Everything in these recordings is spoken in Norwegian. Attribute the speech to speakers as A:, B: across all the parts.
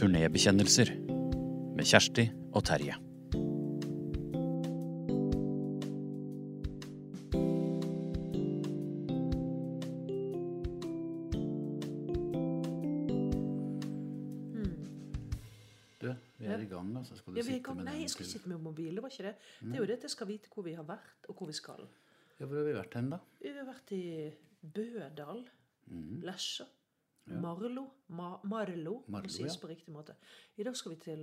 A: Turnébekjennelser med Kjersti og Terje.
B: Du, vi i gang.
C: Ja, vi
B: sitte med
C: Nei, jeg skal
B: til-
C: sitte med mobil. Det var ikke det. Det er jo det at jeg skal vite hvor vi har vært, og hvor vi skal.
B: Ja, hvor har vi vært hen, da?
C: Vi har vært i Bødal, Lesja, Marlo Ma Marlo,
B: Marlo,
C: må sies
B: ja.
C: på riktig måte. I dag skal vi til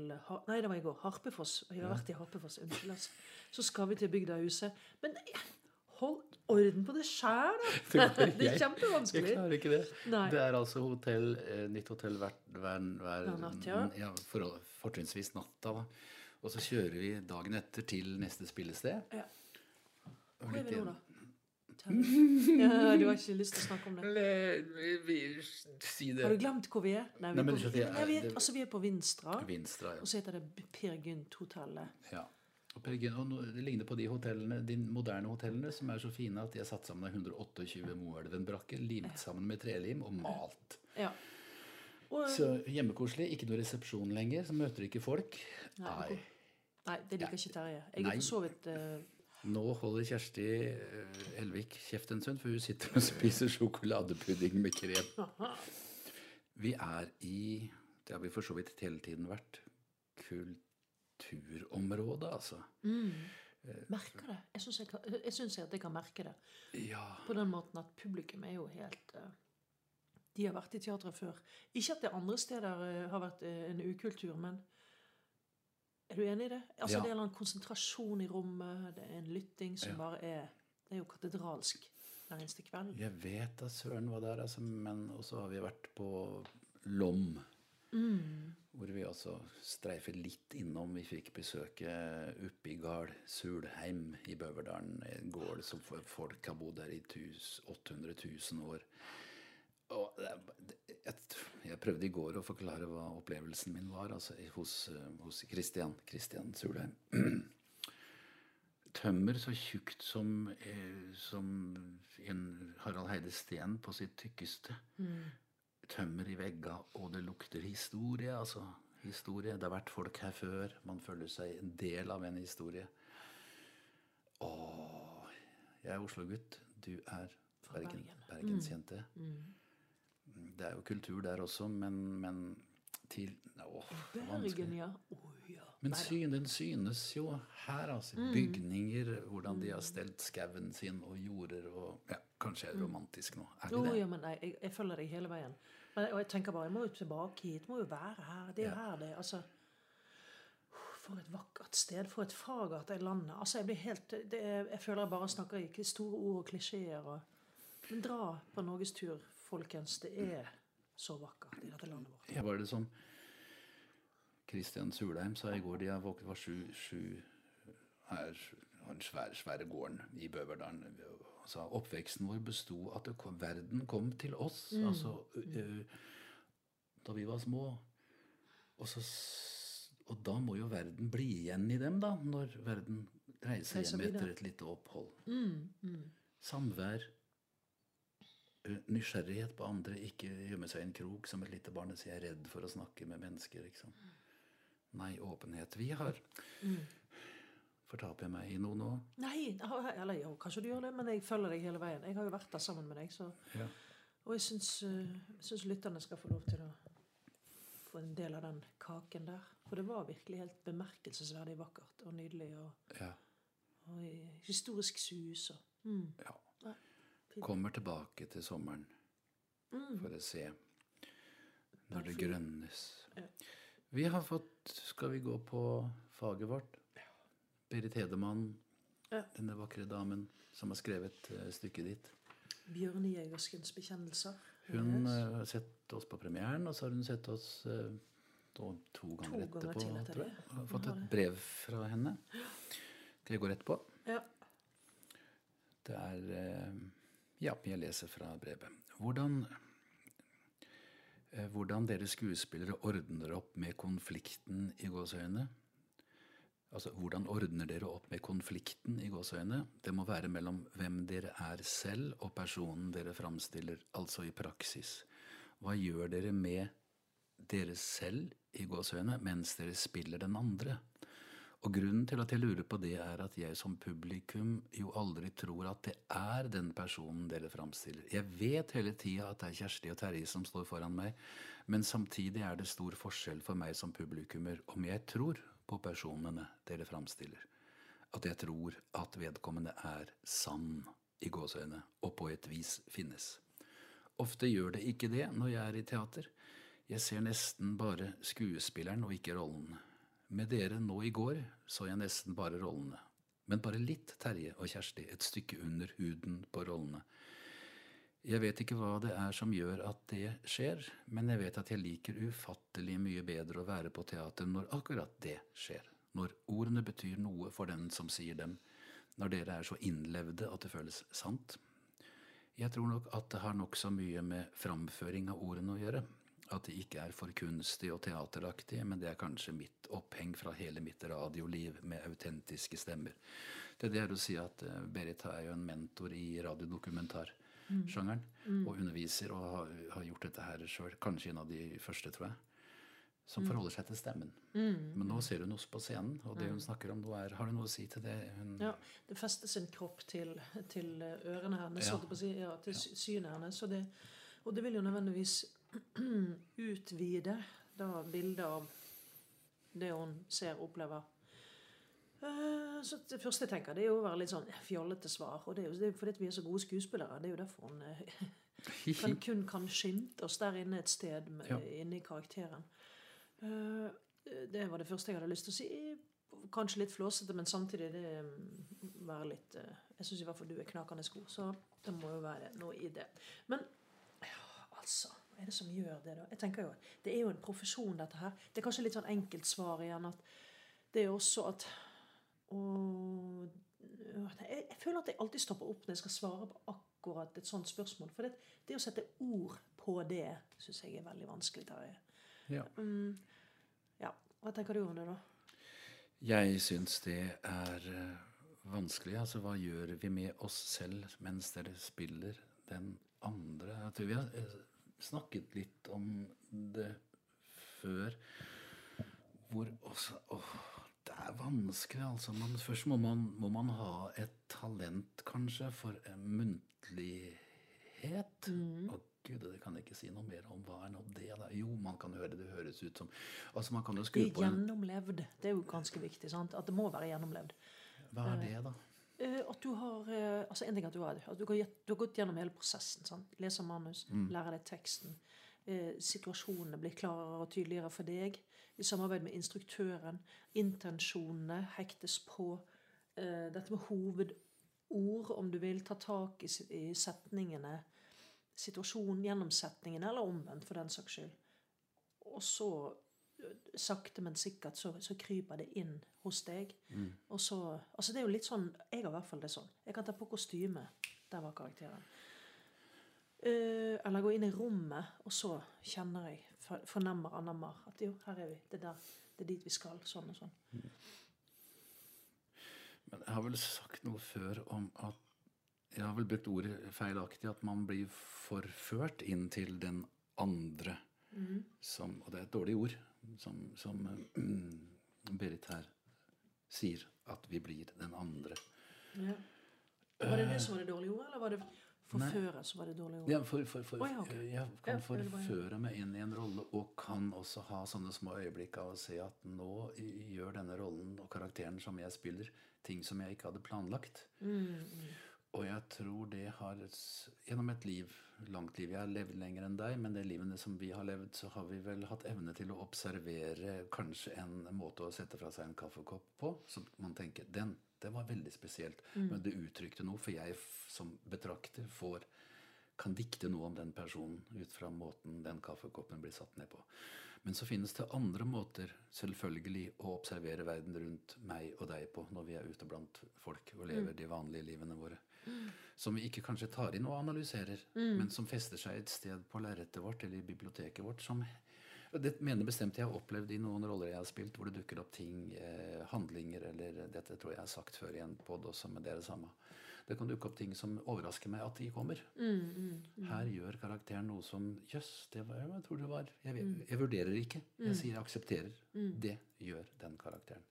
C: Nei, det var i går. Harpefoss. Vi har vært i Harpefoss. Unnskyld, altså. Så skal vi til Bygdahuset. Men eh, hold orden på det sjæl, da! Det er
B: Jeg- Jeg
C: kjempevanskelig.
B: klarer ikke det.
C: Nei.
B: Det er altså hotell, eh, nytt hotell hver, hver, hver,
C: natt, ja.
B: ja for, fortrinnsvis natta. da. Og så kjører vi dagen etter til neste spillested.
C: Ja. Hvor er vi nå, da? Ja, du har ikke lyst til å snakke om det?
B: Eller, vi, si det.
C: Har du glemt hvor vi er? Nei, vi,
B: Nei,
C: er, på,
B: så er-
C: nei, vi, er,
B: det-
C: altså, vi er på Vinstra.
B: Vinstra, ja.
C: Og så heter det Per Gynt-hotellet.
B: ja. Og Per Gynt- og det ligner på de hotellene, de moderne hotellene som er så fine at de er satt sammen av 128 Moelven-brakker, limt sammen med trelim og malt.
C: Ja. Og,
B: Så hjemmekoselig. Ikke noe resepsjon lenger, så møter du ikke folk.
C: Nei,
B: Nei.
C: nei, det liker ikke Terje. Jeg
B: Nei.
C: er for så vidt eh,
B: Nå holder Kjersti eh, Elvik kjeft en stund, for hun sitter og spiser sjokoladepudding med krem. Vi er i Det har vi for så vidt hele tiden vært. Kulturområdet, altså.
C: merker det. Jeg syns jeg, jeg, synes at jeg kan merke det.
B: Ja.
C: På den måten at publikum er jo helt eh, De har vært i teatret før. Ikke at det andre steder eh, har vært eh, en ukultur, men Er du enig i det? Altså
B: Ja.
C: Det er en konsentrasjon i rommet, det er en lytting som
B: Ja.
C: bare er Det er jo katedralsk hver eneste kveld.
B: Jeg vet da søren hva det er, altså, men også har vi vært på Lom. Hvor vi altså streifer litt innom. Vi fikk besøke Uppigard, Sulheim i Bøverdalen. En gård som folk har bodd der i 800 000 år. Og jeg, prøvde i går å forklare hva opplevelsen min var altså, hos, eh, hos Christian, Christian Sulheim. Tømmer så tjukt som, eh, som en Harald Heide Steen på sitt tykkeste. Tømmer i vegga, og det lukter historie, altså. Historie. Det har vært folk her før. Man føler seg en del av en historie. Åh, jeg er Oslo-gutt. Du er Bergen,
C: Bergen.
B: bergensjente. Det er jo kultur der også, men, men til åh, det er.
C: Bergen, ja. Oh, ja.
B: Men syn, den synes jo her, altså. Bygninger, hvordan de har stelt skauen sin, og jorder og ja, Kanskje jeg er romantisk nå. Er
C: det
B: det det?
C: ja, men nei, jeg, jeg følger deg hele veien. Men, og jeg tenker bare, jeg må jo tilbake hit. Må jo være her. Det er jo
B: Ja.
C: her det altså, For et vakkert sted. For et fagert er landet. Altså, jeg blir helt det Jeg føler jeg bare snakker i store ord og klisjeer. Og, men dra på norgestur, folkens. Det er så vakkert i dette landet vårt.
B: Ja, var det som Kristian Sulheim sa i går, de har våknet var sju, sju her, den svære, svære gården i Bøverdalen. Altså, oppveksten vår besto at kom, verden kom til oss. Altså, ø, da vi var små. Og, så, og da må jo verden bli igjen i dem, da, når verden reiser hjem etter et lite opphold. Samvær. Nysgjerrighet på andre, ikke gjemme seg i en krok som et lite barn og si 'jeg er redd for å snakke med mennesker'. Liksom. Nei, åpenhet. Vi har Fortaper jeg meg i noe nå?
C: Nei, eller jo, kanskje du gjør det, men jeg følger deg hele veien. Jeg har jo vært der sammen med deg, så
B: Ja.
C: Og jeg syns, eh, syns lytterne skal få lov til å få en del av den kaken der. For det var virkelig helt bemerkelsesverdig vakkert og nydelig. Og,
B: ja.
C: og historisk sus. Og, mm.
B: ja. Kommer tilbake til sommeren for å se når det grønnes. Vi har fått Skal vi gå på faget vårt? Berit Hedemann,
C: Ja.
B: denne vakre damen som har skrevet eh, stykket ditt.
C: Bjørn Jægerskens bekjennelser.
B: Hun eh, har sett oss på premieren, og så har hun sett oss eh, to, to ganger
C: to
B: etterpå.
C: Ganger etter
B: tror jeg.
C: det.
B: Har fått et brev fra henne. Skal jeg gå rett på?
C: Ja.
B: Det er Ja, jeg leser fra brevet. Hvordan eh, Hvordan dere skuespillere ordner opp med konflikten i gåseøynene? Altså, hvordan ordner dere opp med konflikten i gåseøynene? Det må være mellom hvem dere er selv og personen dere framstiller, altså i praksis. Hva gjør dere med dere selv i gåseøynene mens dere spiller den andre. Og grunnen til at jeg lurer på det, er at jeg som publikum jo aldri tror at det er den personen dere framstiller. Jeg vet hele tida at det er Kjersti og Terje som står foran meg, men samtidig er det stor forskjell for meg som publikummer om jeg tror på personene dere framstiller. At jeg tror at vedkommende er sann i gåseøyne, og på et vis finnes. Ofte gjør det ikke det når jeg er i teater. Jeg ser nesten bare skuespilleren og ikke rollene. Med dere nå i går så jeg nesten bare rollene. Men bare litt Terje og Kjersti, et stykke under huden på rollene. Jeg vet ikke hva det er som gjør at det skjer, men jeg vet at jeg liker ufattelig mye bedre å være på teater når akkurat det skjer. Når ordene betyr noe for den som sier dem. Når dere er så innlevde at det føles sant. Jeg tror nok at det har nokså mye med framføring av ordene å gjøre. At det ikke er for kunstig og teateraktig, men det er kanskje mitt oppheng fra hele mitt radioliv med autentiske stemmer. Det, er det å si at uh, Berit er jo en mentor i radiodokumentarsjangeren. Mm. Og underviser og har, har gjort dette her sjøl. Kanskje en av de første, tror jeg. Som mm. forholder seg til stemmen. Mm. Men nå ser hun oss på scenen, og det hun snakker om nå, er Har du noe å si til det? Hun
C: ja, det fester sin kropp til, til ørene hennes, ja. Ja, til synet hennes. Og det, og det vil jo nødvendigvis utvide da bildet av det hun ser og opplever. Eh, så Det første jeg tenker, det er jo å være litt sånn fjollete svar. Og det er jo det er fordi vi er så gode skuespillere. Det er jo derfor hun eh, kan, kun kan skimte oss der inne et sted med, ja. inne i karakteren. Eh, det var det første jeg hadde lyst til å si. Kanskje litt flåsete, men samtidig det mm, være litt Jeg syns i hvert fall du er knakende god, så det må jo være noe i det. Men ja, altså hva er det som gjør det, da? Jeg tenker jo, Det er jo en profesjon, dette her. Det er kanskje litt sånn enkelt svar igjen. at Det er også at og, jeg, jeg, føler at jeg alltid stopper opp når jeg skal svare på akkurat et sånt spørsmål. For det, det å sette ord på det syns jeg er veldig vanskelig. Terje. Ja. Um, ja. Hva tenker du om det, da?
B: Jeg syns det er uh, vanskelig. Altså, hva gjør vi med oss selv mens dere spiller den andre? Tror vi har uh, snakket litt om det før. Hvor også åh, Det er vanskelig, altså. Man, først må man, må man, ha et talent, kanskje, for muntlighet. Mm. Og gud, det kan jeg ikke si noe mer om. Hva er nå det? Da? Jo, man kan høre det. Det høres ut som altså man kan jo skru
C: på Gjennomlevd. Det er jo ganske viktig. sant? At det må være gjennomlevd.
B: Hva er det, da?
C: Eh, at du har eh, altså en ting at du har, at du har, du har gått gjennom hele prosessen. Sant? Leser manus, mm. lærer deg teksten. Eh, situasjonene blir klarere og tydeligere for deg. I samarbeid med instruktøren. Intensjonene hektes på. Eh, dette med hovedord, om du vil. Ta tak i, i setningene. Situasjonen gjennomsetningene, eller omvendt, for den saks skyld. Og så sakte, men sikkert så, så, kryper det inn hos deg. Mm. Og så Altså, det er jo litt sånn Jeg har i hvert fall det sånn. Jeg kan ta på kostyme. Der var karakteren. Uh, eller gå inn i rommet, og så kjenner jeg, fornemmer, anammer at jo, her er vi. Det er, der, det er dit vi skal. Sånn og sånn. Mm.
B: Men jeg har vel sagt noe før om at Jeg har vel brukt ordet feilaktig. At man blir forført inn til den andre. Mm. Som, og det er et dårlig ord som, som um, Berit her sier, at vi blir den andre.
C: Ja. Var det det som var det dårlige ordet, eller var det forføre som var det dårlige ordet?
B: Ja, for, for, for, oh, ja, okay. Jeg kan forføre meg inn i en rolle, og kan også ha sånne små øyeblikk av å se at nå gjør denne rollen og karakteren som jeg spiller, ting som jeg ikke hadde planlagt. Mm, mm. Og jeg tror det har Gjennom et liv, langt liv Jeg har levd lenger enn deg, men det livene som vi har levd, så har vi vel hatt evne til å observere kanskje en måte å sette fra seg en kaffekopp på. Så man tenker den, det var veldig spesielt. Mm. Men det uttrykte noe, for jeg som betrakter får kan dikte noe om den personen ut fra måten den kaffekoppen blir satt ned på. Men så finnes det andre måter selvfølgelig å observere verden rundt meg og deg på når vi er ute blant folk og lever mm. de vanlige livene våre. Mm. Som vi ikke kanskje tar inn og analyserer, mm. men som fester seg et sted på lerretet vårt eller i biblioteket vårt. som det mener bestemt jeg har opplevd i noen roller jeg har spilt, hvor det dukker opp ting, eh, handlinger eller Dette tror jeg jeg har sagt før i en pod også, men det er det samme Det kan dukke opp ting som overrasker meg at de kommer.
C: Mm,
B: Her gjør karakteren noe som Jøss, det var jeg tror det var Jeg, jeg vurderer ikke. Jeg sier jeg aksepterer. Det gjør den karakteren.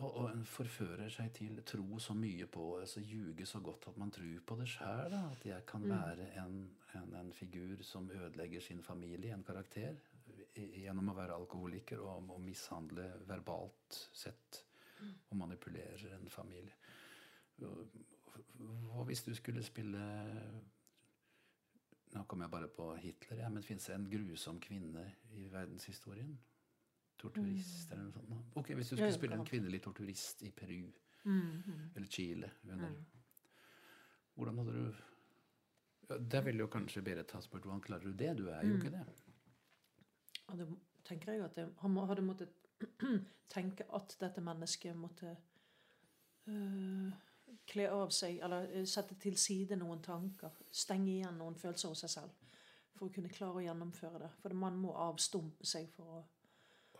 B: Og, og en forfører seg til tro så mye på altså ljuge så godt at man tror på det sjøl. At jeg kan være en, en, en figur som ødelegger sin familie, en karakter, gjennom å være alkoholiker og, og mishandle verbalt sett og manipulerer en familie. Hva hvis du skulle spille Nå kommer jeg bare på Hitler, ja, men fins det en grusom kvinne i verdenshistorien? Torturist eller noe sånt? Ok, Hvis du skulle spille en kvinnelig torturist i Peru
C: Mm,
B: eller Chile under Hvordan hadde du ja, Der ville jo kanskje Berit ha spurt hvordan klarer du det? Du er jo
C: Mm.
B: ikke det.
C: Og det tenker jeg at jeg, hadde måttet tenke at dette mennesket måtte øh, kle av seg, eller øh, sette til side noen tanker, stenge igjen noen følelser hos seg selv, for å kunne klare å gjennomføre det. For man må avstumpe seg for Å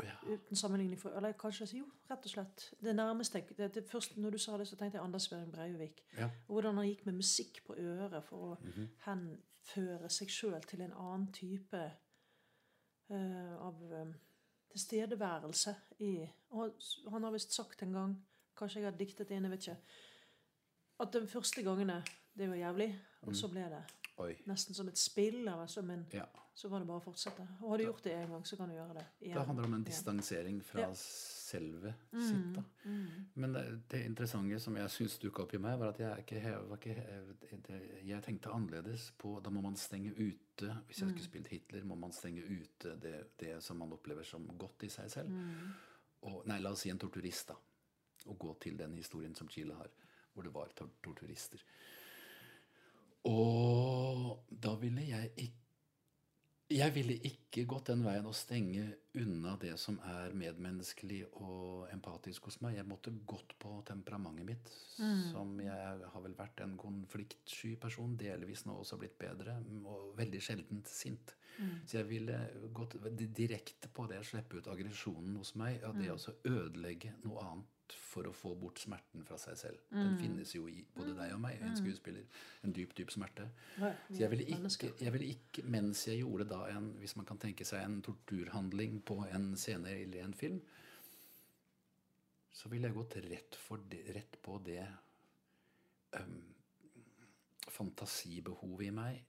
B: ja.
C: Uten sammenligning for Eller kanskje Jo, rett og slett. Det nærmeste det, det Først Når du sa det, så tenkte jeg Anders Behring Breivik.
B: Ja.
C: Og hvordan han gikk med musikk på øret for å
B: Mhm.
C: henføre seg sjøl til en annen type uh, av um, tilstedeværelse i Og han har visst sagt en gang, kanskje jeg har diktet det inn, jeg vet ikke, at de første gangene det var jævlig, og så ble det
B: Oi.
C: nesten som et spill. Altså, men
B: Ja.
C: så var det bare å fortsette. Og har du gjort det en gang, så kan du gjøre det igjen.
B: Det handler om en distansering fra
C: Ja.
B: selve sitt. da. Men det, det interessante som jeg syns dukka opp i meg, var at jeg, ikke, var ikke, jeg, tenkte annerledes på Da må man stenge ute Hvis jeg skulle spilt Hitler, må man stenge ute det, det som man opplever som godt i seg selv. Og, nei, la oss si en torturist, da. Og gå til den historien som Chile har, hvor det var tor torturister. Og da ville jeg ikke jeg ville ikke gått den veien å stenge unna det som er medmenneskelig og empatisk hos meg. Jeg måtte gått på temperamentet mitt, som jeg har vel vært en konfliktsky person, delvis nå også blitt bedre, og veldig sjeldent sint. Så jeg ville gått direkte på det, slippe ut aggresjonen hos meg, og det å ødelegge noe annet for å få bort smerten fra seg selv. Den finnes jo i både deg og meg, en skuespiller. En dyp, dyp smerte. Så jeg ville, ikke, jeg ville ikke, mens jeg gjorde da en, hvis man kan tenke seg en torturhandling på en scene eller en film, så ville jeg gått rett, for det, rett på det um, fantasibehovet i meg,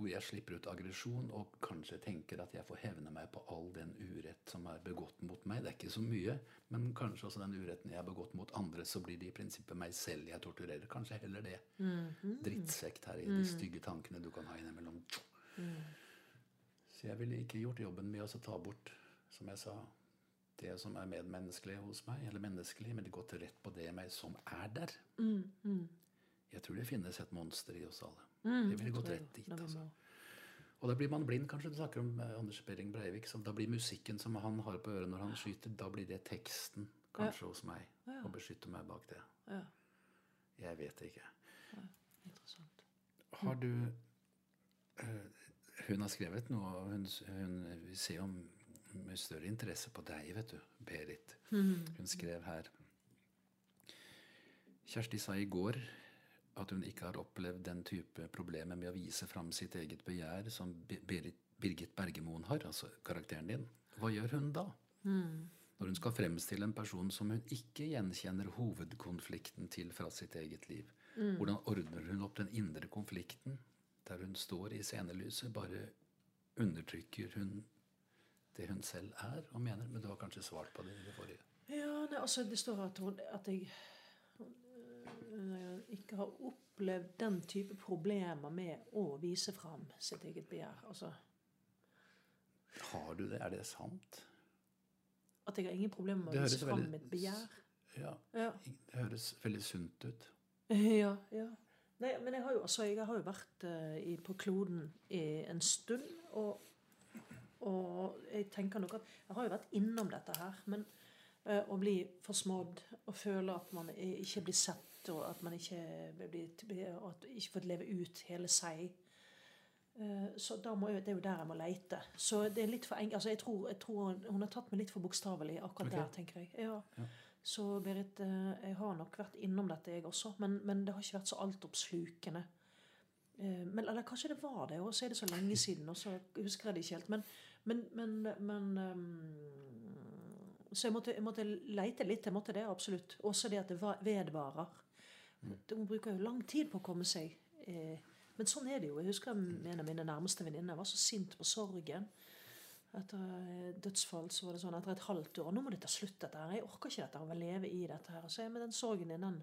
B: hvor jeg slipper ut aggresjon og kanskje tenker at jeg får hevne meg på all den urett som er begått mot meg. Det er ikke så mye, men kanskje også den uretten jeg har begått mot andre, så blir det i prinsippet meg selv jeg torturerer. Kanskje heller det. Drittsekk her i de stygge tankene du kan ha innimellom. Så jeg ville ikke gjort jobben med å ta bort, som jeg sa, det som er medmenneskelig hos meg, eller menneskelig, men det gått rett på det i meg som er der. Jeg tror det finnes et monster i oss alle. Jeg ville gått rett dit. Altså. Og da blir man blind, kanskje. Du snakker om eh, Anders Behring Breivik. Så da blir musikken som han har på øret når han skyter, da blir det teksten kanskje hos meg.
C: Ja.
B: Og beskytter meg bak det.
C: Ja,
B: Jeg vet ikke.
C: interessant.
B: Har du øh, Hun har skrevet noe, og hun, hun vi ser jo med større interesse på deg, vet du, Berit. Hun skrev her Kjersti sa i går at hun ikke har opplevd den type problemer med å vise fram sitt eget begjær som Berit, Birgit Bergemoen har, altså karakteren din. Hva gjør hun da? Når hun skal fremstille en person som hun ikke gjenkjenner hovedkonflikten til fra sitt eget liv. Hvordan ordner hun opp den indre konflikten der hun står i scenelyset? Bare undertrykker hun det hun selv er og mener? Men du har kanskje svart på det i det forrige.
C: Ja, nei, altså Det står at, hun, at jeg ikke har opplevd den type problemer med å vise fram sitt eget begjær. Altså
B: Har du det? Er det sant?
C: At jeg har ingen problemer med å vise fram
B: veldig-
C: mitt begjær.
B: Ja.
C: Ja.
B: Det høres veldig sunt ut.
C: Ja, ja. Nei, men jeg har jo, altså, jeg har jo vært uh, i, på kloden i en stund, og, og jeg tenker nok at Jeg har jo vært innom dette her, men å bli forsmådd og føle at man ikke blir sett, og at man ikke blir at ikke får leve ut hele seg eh, så må Det er jo der jeg må leite. Så det er litt for enkelt. Altså, jeg, tror, jeg tror hun har tatt meg litt for bokstavelig akkurat
B: okay.
C: der, tenker jeg. Ja. Så Berit, eh, jeg har nok vært innom dette, jeg også. Men, men det har ikke vært så altoppslukende. Eh, Men, eller kanskje det var det, og så er det så lenge siden, og så husker jeg det ikke helt. Men, men, men, men ehm, Så jeg måtte, jeg måtte leite litt. Jeg måtte det, absolutt. Også det at det vedvarer. Hun bruker jo lang tid på å komme seg. Eh, men sånn er det jo. Jeg husker en av mine nærmeste venninner var så sint på sorgen. Etter eh, dødsfall så var det sånn etter et halvt år Nå må det ta slutt, dette her. Jeg orker ikke dette. her, å leve i dette her. Så er med den sorgen din, den,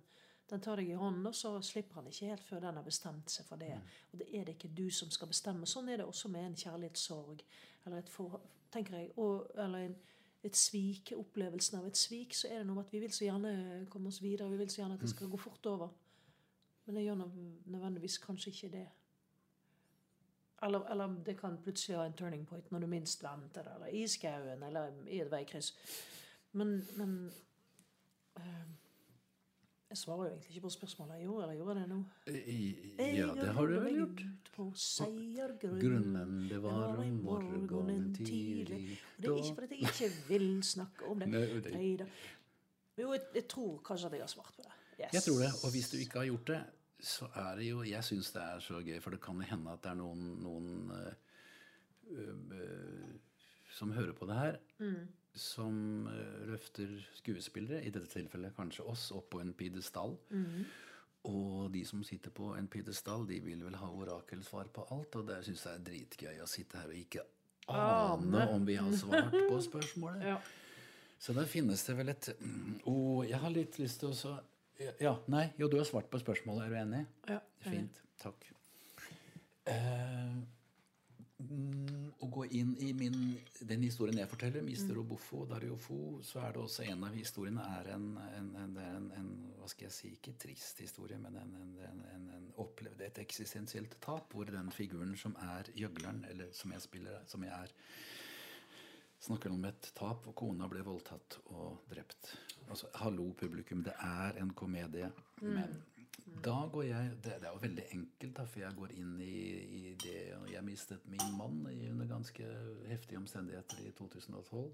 C: den tar deg i hånden, og så slipper han ikke helt før den har bestemt seg for det. Og det er det ikke du som skal bestemme. Sånn er det også med en kjærlighetssorg. Eller et forhold, tenker jeg. Og, eller en, et svik, opplevelsen av et svik, så er det noe med at vi vil så gjerne komme oss videre. Vi vil så gjerne at det skal gå fort over. Men det gjør nødvendigvis kanskje ikke det. Eller, eller det kan plutselig ha en turning point når du minst venter det, eller i skauen, eller i et veikryss. Men, men eh, Jeg svarer jo egentlig ikke på spørsmålet. Jo, eller gjorde jeg det nå?
B: Ja, det har du vel gjort. Grunnen det var om morgenen tidlig
C: Og det er ikke fordi jeg ikke vil snakke om det.
B: Nei,
C: da. Jo, jeg, jeg tror kanskje at jeg har svart på det. Yes.
B: Jeg tror det. Og hvis du ikke har gjort det, så er det jo Jeg syns det er så gøy, for det kan hende at det er noen, noen øh, øh, som hører på det her, som øh, løfter skuespillere, i dette tilfellet kanskje oss, opp på en pidestall. Og de som sitter på en pidestall, de vil vel ha orakelsvar på alt. Og det syns jeg er dritgøy å sitte her og ikke ane om vi har svart på spørsmålet.
C: Ja.
B: Så da finnes det vel et mm, oh, Jeg har litt lyst til å Ja, nei, jo, du har svart på spørsmålet. Er du enig?
C: Ja,
B: Fint. Takk. Eh, mm, gå inn i min, den historien jeg forteller, 'Mister Obofo og Dario Fo', så er det også en av historiene er en, en, en, en, en Hva skal jeg si? Ikke trist historie, men en, en, en, en, en opplevd et eksistensielt tap, hvor den figuren som er gjøgleren, eller som jeg spiller, som jeg er snakker om et tap, og kona ble voldtatt og drept. Altså, hallo, publikum, det er en komedie. Men da går jeg Det, er jo veldig enkelt, da, for jeg går inn i, i det og Jeg mistet min mann under ganske heftige omstendigheter i 2012.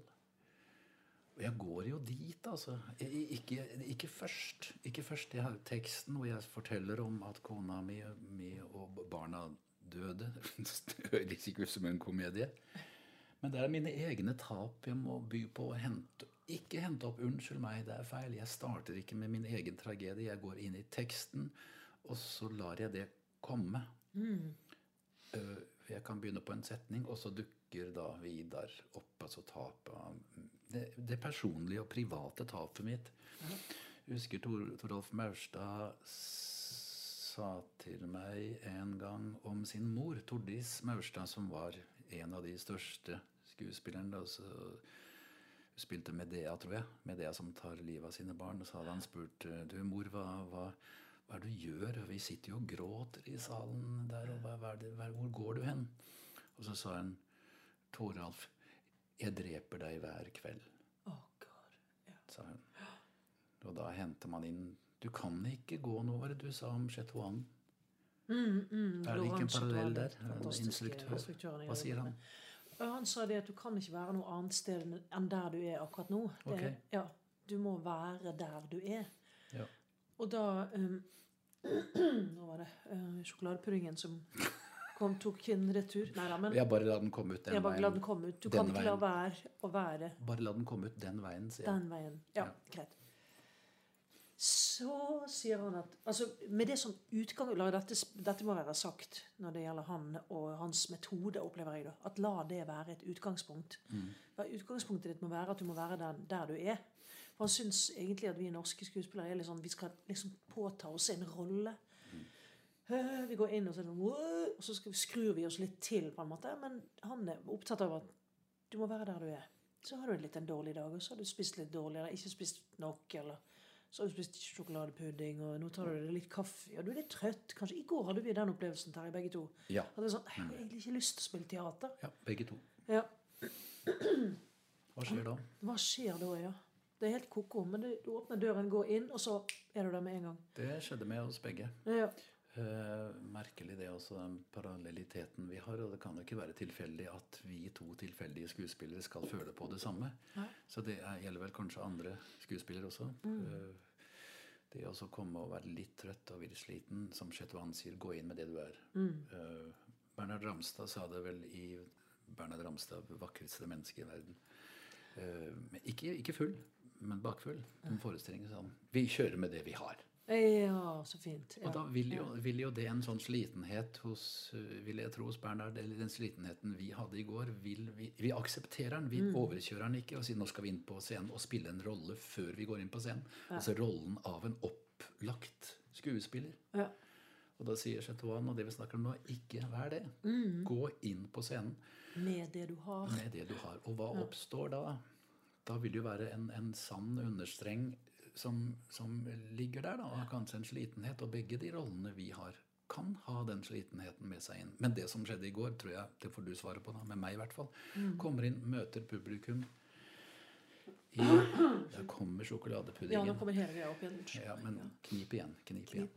B: Og jeg går jo dit, altså. Ikke, ikke først. Ikke først. Jeg har teksten hvor jeg forteller om at kona mi, mi og barna døde. Det høres ikke ut som en komedie. Men det er mine egne tap jeg må by på å hente. Ikke hente opp 'unnskyld meg, det er feil'. Jeg starter ikke med min egen tragedie. Jeg går inn i teksten, og så lar jeg det komme. Mm. jeg kan begynne på en setning, og så dukker da Vidar opp. Altså tapet det, det personlige og private tapet mitt. Jeg husker Tor, Torolf Maurstad sa til meg en gang om sin mor, Tordis Maurstad, som var en av de største skuespillerne. Altså, spilte Medea, tror jeg. Medea som tar livet av sine barn. Og så hadde han spurt du mor, hva, hva, hva er det du gjør? Vi sitter jo og gråter i salen der. og hva, hva det, hva, Hvor går du hen? Og så sa hun Toralf, jeg dreper deg hver kveld,
C: Oh God. Ja.
B: sa hun. Og da henter man inn Du kan ikke gå nå, var det du sa om Chetouan? er det ikke en parallell der? Instruktør. Hva sier han?
C: Han sa det at du kan ikke være noe annet sted enn der du er akkurat nå. Det, ja, du må være der du er.
B: Ja.
C: Og da um, Nå var det uh, sjokoladepuddingen som kom, tok en retur. Nei da, men
B: Jeg bare la den komme ut den
C: jeg bare la den
B: veien.
C: komme ut. Du kan ikke la være å være
B: Bare la den komme ut den veien, sier jeg.
C: den veien. Ja,
B: Ja.
C: greit. Så sier han at altså Med det som utgang la dette, dette må være sagt når det gjelder han og hans metode, opplever jeg da. At la det være et utgangspunkt. Mm. Utgangspunktet ditt må være at du må være der, der du er. For han syns egentlig at vi norske skuespillere er litt sånn, vi skal liksom påta oss en rolle. Mm. Vi går inn og så, og så skrur vi oss litt til, på en måte. Men han er opptatt av at du må være der du er. Så har du litt en dårlig dag, og så har du spist litt dårlig, eller ikke spist nok, eller så har du spist sjokoladepudding, og nå tar du litt kaffe, og du er litt trøtt. Kanskje i går hadde vi den opplevelsen, Terje, begge to.
B: Ja.
C: At det er sånn, jeg har egentlig ikke lyst til å spille teater.
B: ja, begge to.
C: Ja.
B: Hva skjer da?
C: Hva skjer da, ja? Det er helt ko-ko, men du, du åpner døren, går inn, og så er du der med en gang.
B: Det skjedde med oss begge.
C: Ja.
B: Eh, merkelig det også, den parallelliteten vi har. Og det kan jo ikke være tilfeldig at vi to tilfeldige skuespillere skal føle på det samme.
C: Nei.
B: Så det er, gjelder vel kanskje andre skuespillere også. Eh, det å komme og være litt trøtt og virkelig sliten, som Chetwan sier, gå inn med det du er. Eh, Bernhard Ramstad sa det vel i Bernhard Ramstad, 'Vakreste menneske i verden'. Men ikke, ikke full, men bakfull. En forestilling sånn Vi kjører med det vi har.
C: Ja, så fint. Ja.
B: Og da vil jo, vil jo det en sånn slitenhet hos vil jeg tro hos Bernhard, eller den slitenheten vi hadde i går vil Vi, vi aksepterer den, vi overkjører den ikke og sier nå skal vi inn på scenen og spille en rolle før vi går inn på scenen. Altså rollen av en opplagt skuespiller.
C: Ja.
B: Og da sier Chetouan, og det vi snakker om nå, ikke vær det. Gå inn på scenen
C: Med det du har.
B: med det du har. Og hva oppstår da? Da vil det jo være en, en sann understreng som, som ligger der, da, og kanskje en slitenhet. Og begge de rollene vi har, kan ha den slitenheten med seg inn. Men det som skjedde i går, tror jeg, det får du svare på, da, med meg i hvert fall. Kommer inn, møter publikum. I, der kommer
C: Ja, nå kommer hele greia opp igjen.
B: Ja, men knip igjen. Knip igjen.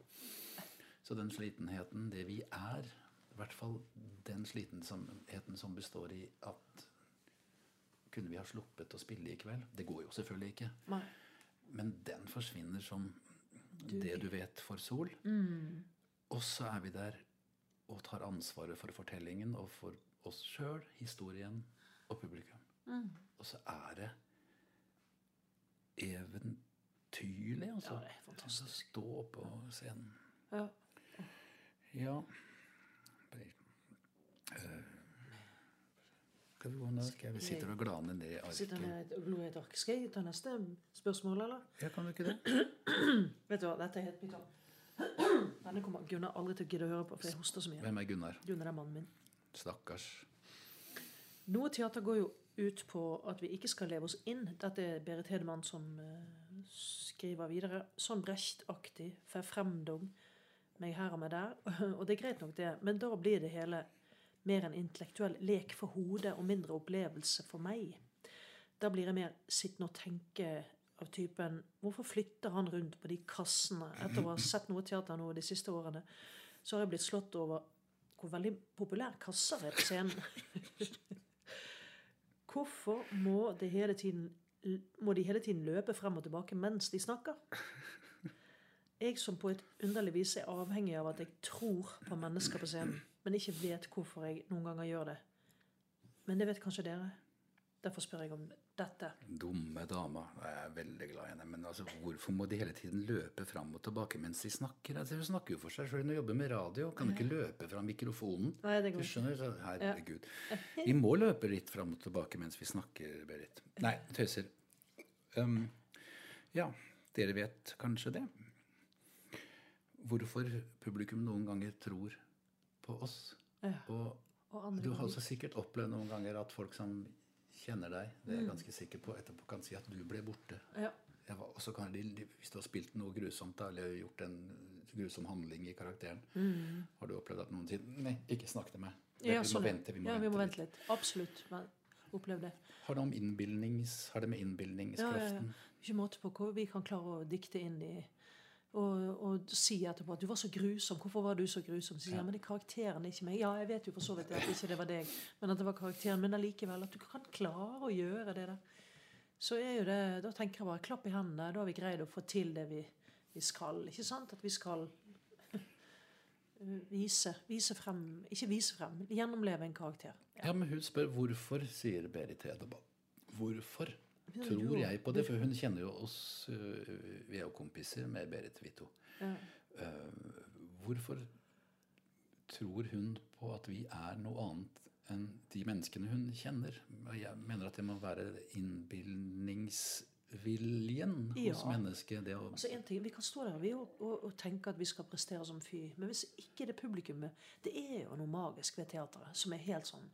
B: Så den slitenheten, det vi er, i hvert fall den slitenheten som består i at Kunne vi ha sluppet å spille i kveld? Det går jo selvfølgelig ikke.
C: Nei.
B: Men den forsvinner som det du vet for sol. Og så er vi der og tar ansvaret for fortellingen og for oss sjøl, historien og publikum. Og så er det eventyrlig, altså.
C: Ja, det er fantastisk.
B: Å stå på scenen.
C: Ja.
B: Ja Eh, Skal vi gå nå? Skal vi sitte og glane ned i
C: Sitter
B: arket?
C: med et, er et ark. Skal jeg ta neste spørsmål, eller?
B: Ja, kan du ikke det?
C: Vet du hva, dette er helt pyton. Denne kommer Gunnar aldri til å gidde å høre på, for jeg hoster så mye.
B: Hvem er Gunnar?
C: Gunnar er mannen min.
B: Stakkars.
C: Noe teater går jo ut på at vi ikke skal leve oss inn. Dette er Berit Hedemann som eh, skriver videre. Sånn Brecht-aktig. Verfremdung. Meg her og meg der. Og det er greit nok, det, men da blir det hele mer en intellektuell lek for hodet og mindre opplevelse for meg. Da blir jeg mer sittende og tenke av typen Hvorfor flytter han rundt på de kassene? Etter å ha sett noe teater nå de siste årene, så har jeg blitt slått over hvor veldig populær kasser er på scenen. Hvorfor må, de hele tiden, må de hele tiden løpe frem og tilbake mens de snakker? Jeg som på et underlig vis er avhengig av at jeg tror på mennesker på scenen, men ikke vet hvorfor jeg noen ganger gjør det. Men det vet kanskje dere. Derfor spør jeg om dette.
B: Dumme dama. Jeg er veldig glad i henne. Men altså, hvorfor må de hele tiden løpe fram og tilbake mens de snakker? Altså, hun snakker jo for seg sjøl. Hun jobber med radio. Kan du ikke løpe fra mikrofonen?
C: Nei, det går
B: skjønner? Herregud. herregud. Vi må løpe litt fram og tilbake mens vi snakker, Berit. Nei, tøyser. Um, ja, dere vet kanskje det. Hvorfor publikum noen ganger tror på oss.
C: Ja.
B: Og
C: Og
B: du har også sikkert opplevd noen ganger at folk som kjenner deg, det er
C: Mm.
B: jeg ganske sikker på, etterpå kan si at du ble borte.
C: Ja.
B: Var, og så kan de, Hvis du har spilt noe grusomt eller gjort en grusom handling i karakteren, har du opplevd at noen sier 'Nei, ikke snakk til meg'.
C: Mm. Ja,
B: vi må
C: sånn,
B: vente. Vi må,
C: ja,
B: vente,
C: vi må
B: litt.
C: vente litt. Absolutt. Men Opplevd det.
B: Har det, om har det med
C: Ja, ja, ja. Ikke måte på hvor vi kan klare å dikte inn i og, og sier etterpå at 'du var så grusom'. 'Hvorfor var du så grusom?' Så sier ja. men det er karakteren, ikke meg. Ja, jeg vet jo for så vidt at ikke det var deg, men at det var karakteren. Men allikevel, at du kan klare å gjøre det der. Så er jo det, da tenker jeg bare klapp i hendene. Da har vi greid å få til det vi, vi skal. Ikke sant? At vi skal vise, vise frem Ikke vise frem, gjennomleve en karakter.
B: Ja, men hun spør hvorfor, sier Berit Hedemann. Hvorfor
C: Ja,
B: tror jeg på det? For hun kjenner jo oss øh, Vi er jo kompiser med Berit Vito.
C: Ja.
B: Eh, hvorfor tror hun på at vi er noe annet enn de menneskene hun kjenner? Jeg mener at det må være innbilningsviljen
C: Ja.
B: hos mennesket. Det å,
C: Altså en ting, Vi kan stå der vi, og, og, og tenke at vi skal prestere som fy, men hvis ikke det publikummet Det er jo noe magisk ved teateret som er helt sånn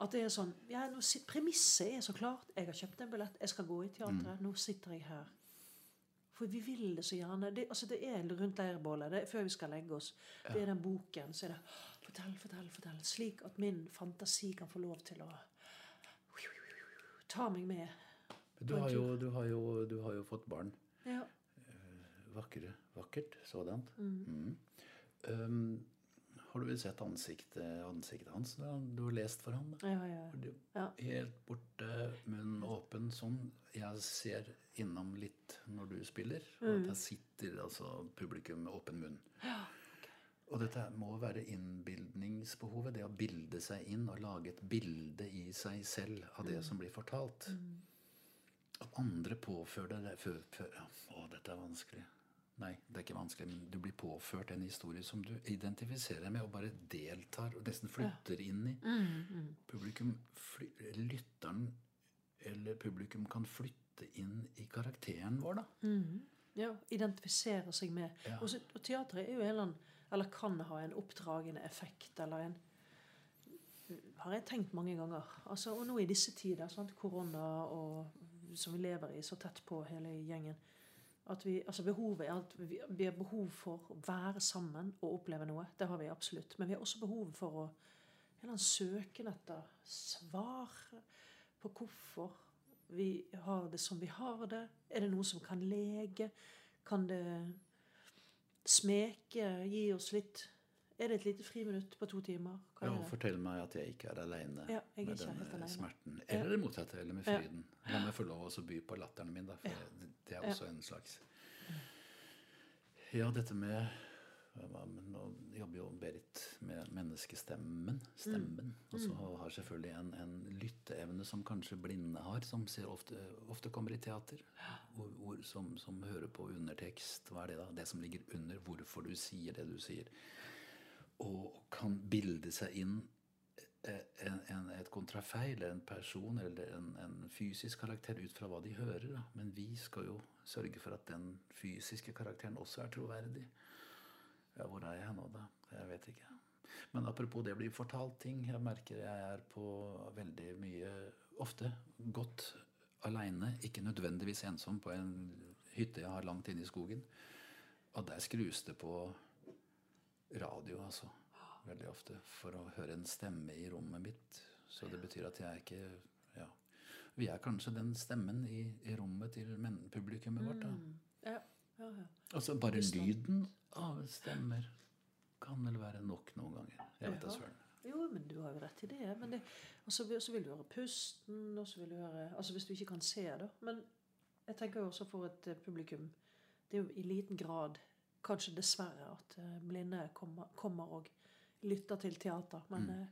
C: at det er sånn, ja, Premisset er så klart. Jeg har kjøpt en billett, jeg skal gå i teatret. Nå sitter jeg her. For vi vil det så gjerne. Det, altså det er rundt leirbålet det er før vi skal legge oss. Det er den boken. Så er det Fortell, fortell, fortell. Slik at min fantasi kan få lov til å ta meg med.
B: du, har jo, du, har jo, du har jo fått barn.
C: Ja.
B: Vakre, vakkert sådant. Mm. Øhm, har du vel sett ansiktet, ansiktet hans du har lest for ham?
C: Ja, ja. Ja.
B: Helt borte, munnen åpen sånn. Jeg ser innom litt når du spiller. Og
C: Mm.
B: at der sitter altså publikum med åpen munn. Og dette må være innbildningsbehovet. Det å bilde seg inn og lage et bilde i seg selv av
C: Mm.
B: det som blir fortalt. At andre påfører deg Å, dette er vanskelig. Nei, det er ikke vanskelig, men du blir påført en historie som du identifiserer deg med og bare deltar og nesten flytter inn i.
C: Mm,
B: Publikum, fly, Lytteren eller publikum kan flytte inn i karakteren vår, da.
C: ja. Identifisere seg med.
B: Ja.
C: Og, så, og teatret er jo en eller annen Eller kan ha en oppdragende effekt, eller en Har jeg tenkt mange ganger. Altså, og nå i disse tider, sant? korona og som vi lever i så tett på hele gjengen vi, altså Behovet er at vi, vi har behov for å være sammen og oppleve noe. Det har vi absolutt. Men vi har også behov for å en søken etter svar på hvorfor vi har det som vi har det. Er det noe som kan lege? Kan det smeke? Gi oss litt Er det et lite friminutt på to timer? Hva
B: Ja, fortell meg at jeg ikke er aleine
C: Ja,
B: med denne smerten. Eller det motsatte, eller med fryden. La meg få lov å by på latteren min, da, for
C: Ja.
B: Det, er også en slags Ja, dette med men Nå jobber jo Berit med menneskestemmen. Stemmen. Og så har selvfølgelig en, en lytteevne som kanskje blinde har, som ser ofte, ofte kommer i teater. Ord, ord som, som hører på undertekst. Hva er det da? Det som ligger under hvorfor du sier det du sier. Og kan bilde seg inn en, en, et kontrafeil, en person eller en, en fysisk karakter ut fra hva de hører. Da. Men vi skal jo sørge for at den fysiske karakteren også er troverdig. Ja, hvor er jeg nå, da? Jeg vet ikke. Men apropos det blir fortalt ting. Jeg merker jeg er på veldig mye Ofte godt aleine, ikke nødvendigvis ensom, på en hytte jeg har langt inne i skogen. Og der skrus det på radio, altså. Veldig ofte. For å høre en stemme i rommet mitt. Så det betyr at jeg ikke Ja. Vi er kanskje den stemmen i, i rommet til publikummet vårt. da.
C: Ja, ja, ja.
B: Altså bare lyden av stemmer kan vel være nok noen ganger. Jeg vet da søren.
C: Jo, men du har jo rett i det. Men det, og så vil- vil du høre pusten, og så vil du høre Altså hvis du ikke kan se, da. Men jeg tenker jo også for et eh, publikum Det er jo i liten grad, kanskje dessverre, at eh, blinde kommer, kommer og lytter til teater. Men eh,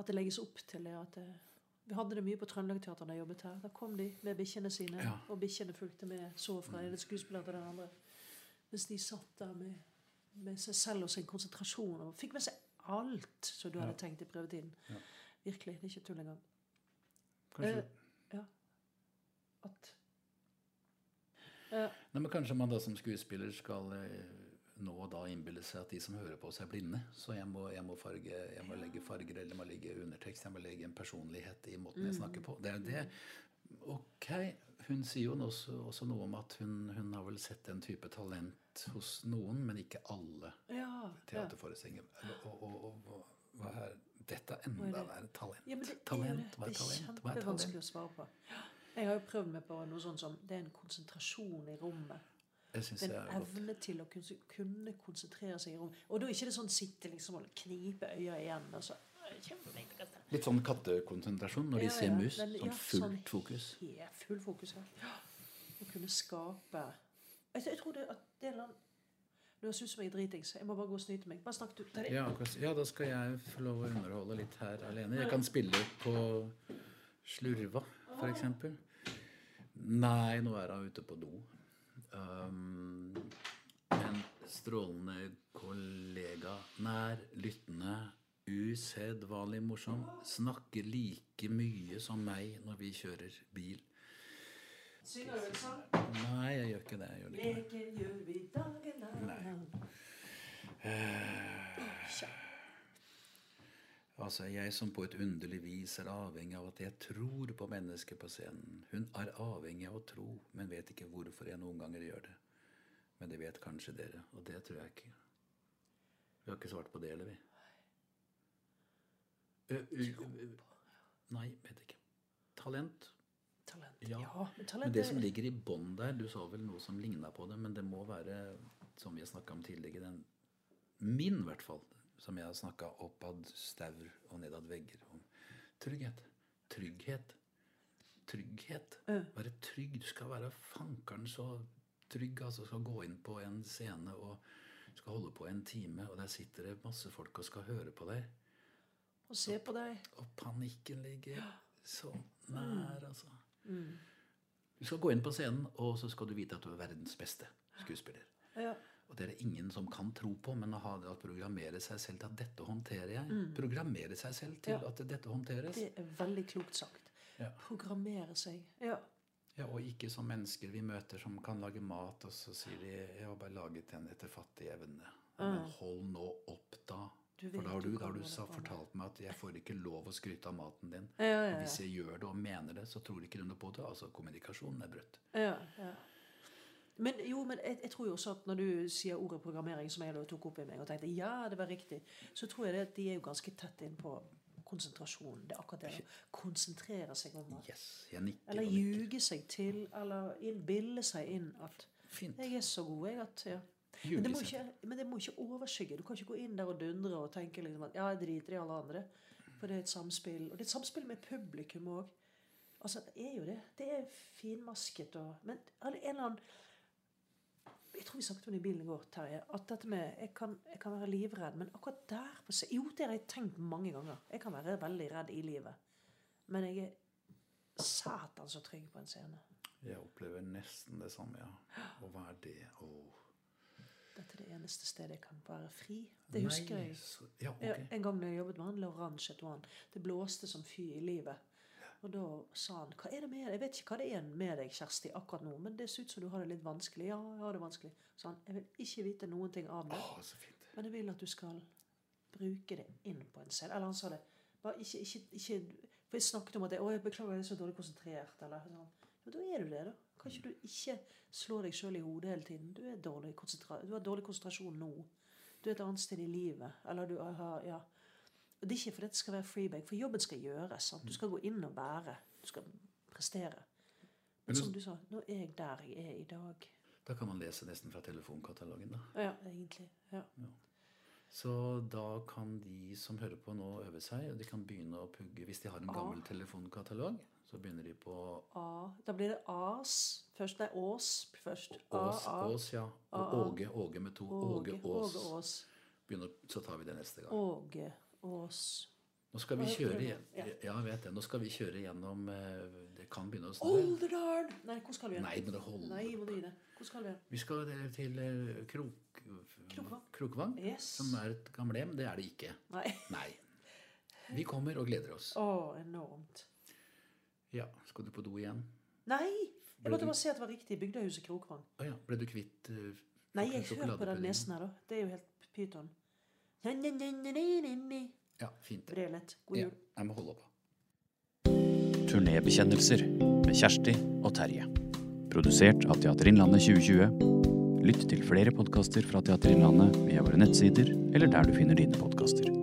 C: at det legges opp til det at det, Vi hadde det mye på Trøndelag Teater da jeg jobbet her. Da kom de med bikkjene sine,
B: Ja.
C: og bikkjene fulgte med, så fra en skuespiller til den andre. Mens de satt der med, med seg selv og sin konsentrasjon og fikk med seg alt som du hadde tenkt i prøvetiden.
B: Ja.
C: Virkelig. Det er ikke tull engang.
B: Kanskje,
C: Eh, ja. At eh,
B: nei, men kanskje man da som skuespiller skal eh, nå da innbille seg at de som hører på oss, er blinde. Så jeg må, jeg må, farge, jeg må legge farger eller jeg må legge undertekst. Jeg må legge en personlighet i måten jeg snakker på. Det er det. Ok, Hun sier jo også, også noe om at hun, hun har vel sett den type talent hos noen, men ikke alle
C: Ja,
B: teaterforestillinger. Og, og, og, hva er dette enda
C: er det?
B: verre? Talent.
C: Ja, det
B: talent. Hva er talent? Det er
C: kjempevanskelig å svare på. Jeg har jo prøvd meg på noe sånt som det er en konsentrasjon i rommet.
B: Syns
C: en
B: godt.
C: evne til å kunne, konsentrere seg i rom. Og da er ikke det sånn sitte liksom og knipe øya igjen. Og så, Kjempeflink til dette.
B: Litt sånn kattekonsentrasjon når de ser
C: ja,
B: mus.
C: men-
B: Sånn
C: ja,
B: fullt
C: sånn
B: fokus.
C: Ja, full fokus. Ja. Å kunne skape Jeg, jeg tror det at det er en annen Nå det jeg er dritings. Jeg må bare gå og snyte meg. Bare snakk du.
B: Ja, ja, da skal jeg få lov å underholde litt her alene. Jeg kan spille på slurva, eksempel. Nei, nå er hun ute på do. Um, en strålende kollega, nær, lyttende, usedvanlig morsom. Snakker like mye som meg når vi kjører bil.
C: Synger du en sang?
B: Nei, jeg gjør ikke det. Gjør det ikke.
C: Leke gjør vi dagen lang. Tja.
B: Altså, jeg som på et underlig vis er avhengig av at jeg tror på mennesket på scenen. Hun er avhengig av å tro, men vet ikke hvorfor jeg noen ganger gjør det. Men det vet kanskje dere, og det tror jeg ikke. Vi har ikke svart på det, eller vi? Ø, ø, ø, Nei, vet ikke. Talent.
C: Talent.
B: Ja.
C: Ja, men
B: Men
C: talent
B: det som
C: er-
B: ligger i bånn der Du sa vel noe som ligna på det, men det må være, som vi har snakka om tidligere, den min, i hvert fall, som jeg har snakka oppad staur og nedad vegger om. Trygghet. Trygghet. Trygghet. Være trygg. Du skal være fankeren så trygg. altså Skal gå inn på en scene og skal holde på en time, og der sitter det masse folk og skal høre på deg.
C: Og se på deg.
B: Og panikken ligger så nær, altså. Du skal gå inn på scenen, og så skal du vite at du er verdens beste skuespiller.
C: Ja.
B: Og det er det ingen som kan tro på, men å ha det å programmere seg selv til at dette håndterer jeg. Programmere seg selv til
C: Ja.
B: at dette håndteres.
C: Det er veldig klokt sagt.
B: Ja.
C: Programmere seg. Ja.
B: Ja, og ikke som mennesker vi møter som kan lage mat, og så sier de 'Jeg har bare laget den etter fattig evne'. Men hold nå opp, da. For da har
C: du
B: da har du sa, fortalt meg at jeg får ikke lov å skryte av maten din.
C: Ja, ja, ja.
B: Hvis jeg gjør det og mener det, så tror ikke du noe på det. Altså, kommunikasjonen er brutt.
C: Ja, ja. Men jo, men jeg, jeg tror jo også at når du sier ordet programmering, som jeg da tok opp i meg og tenkte ja, det var riktig, så tror jeg det at de er jo ganske tett inn på konsentrasjon. Det er akkurat det å konsentrere seg om noe.
B: Yes.
C: Eller ljuge seg til, eller innbille seg inn at
B: Fint.
C: jeg er så god, jeg, at ja. Men det, ikke, men det må ikke overskygge. Du kan ikke gå inn der og dundre og tenke liksom at ja, jeg driter i alle andre. For det er et samspill. Og det er et samspill med publikum òg. Altså, det er jo det. Det er finmasket og Men en eller annen Jeg tror vi snakket om det i bilen i går, Terje. At dette med Jeg kan, jeg kan være livredd, men akkurat der på seg, Jo, det har jeg tenkt mange ganger. Jeg kan være veldig redd i livet. Men jeg er satan så trygg på en scene.
B: Jeg opplever nesten det samme, ja. Hva er det? Åh.
C: Dette er det eneste stedet jeg kan være fri. Det husker
B: Nei,
C: jeg.
B: så- Ja,
C: okay.
B: ok.
C: en gang da jeg jobbet med han Laurent Chetouan. Det blåste som fy i livet. Og da sa han hva er det med deg? Jeg vet ikke hva det er med deg, Kjersti, akkurat nå, men det ser ut som du har det litt vanskelig. Ja, jeg har det vanskelig. Så han jeg vil ikke vite noen ting av det,
B: fint.
C: men jeg vil at du skal bruke det inn på en selv.' Eller han sa det. Bare ikke, ikke, ikke For jeg snakket om at jeg, å, jeg beklager, jeg er så dårlig konsentrert. Eller sånn. Men da er du det, da. Kan ikke du ikke slå deg sjøl i hodet hele tiden? Du, du har dårlig konsentrasjon nå. Du er et annet sted i livet. Eller du har Ja. Og det er ikke fordi det skal være freebag, for jobben skal gjøres. Sant? Du skal gå inn og bære. Du skal prestere. Men som du sa, nå er jeg der jeg er i dag.
B: Da kan man lese nesten fra telefonkatalogen, da.
C: Ja, egentlig. Ja.
B: Så da kan de som hører på nå øve seg, og de kan begynne å pugge. Hvis de har en gammel telefonkatalog, så begynner de på
C: A. Da blir det As først. Nei, Ås først.
B: Ås,
C: A, A.
B: Ås ja. Og Åge, Åge med to. Åge Ås. Begynner, så tar vi det neste gang.
C: Åge Ås.
B: Nå skal vi kjøre igjen.
C: ja.
B: Jeg vet det. Nå skal vi kjøre gjennom eh, Det kan begynne å snø.
C: Olderdalen! Nei, hvor skal vi?
B: Nei, men det holder.
C: Nei, må du gi det. Hvor skal vi?
B: Vi skal til eh, Krok...
C: Krokvang.
B: Krokvang,
C: Yes.
B: som er et gamlehjem. Det er det ikke.
C: Nei.
B: Nei. Vi kommer og gleder oss.
C: Å, enormt.
B: Ja, Skal du på do igjen?
C: Nei! Jeg måtte bare se at det var riktig. Bygdehuset Krokvang.
B: Å ja. Ble du kvitt uh,
C: Nei, jeg hører på den nesen her, da. Det er jo helt pyton.
B: Ja, fint. det.
C: God jul.
B: Ja, jeg må holde på.
A: Turnébekjennelser med Kjersti og Terje. Produsert av Teater Innlandet 2020. Lytt til flere podkaster fra Teater Innlandet via våre nettsider eller der du finner dine podkaster.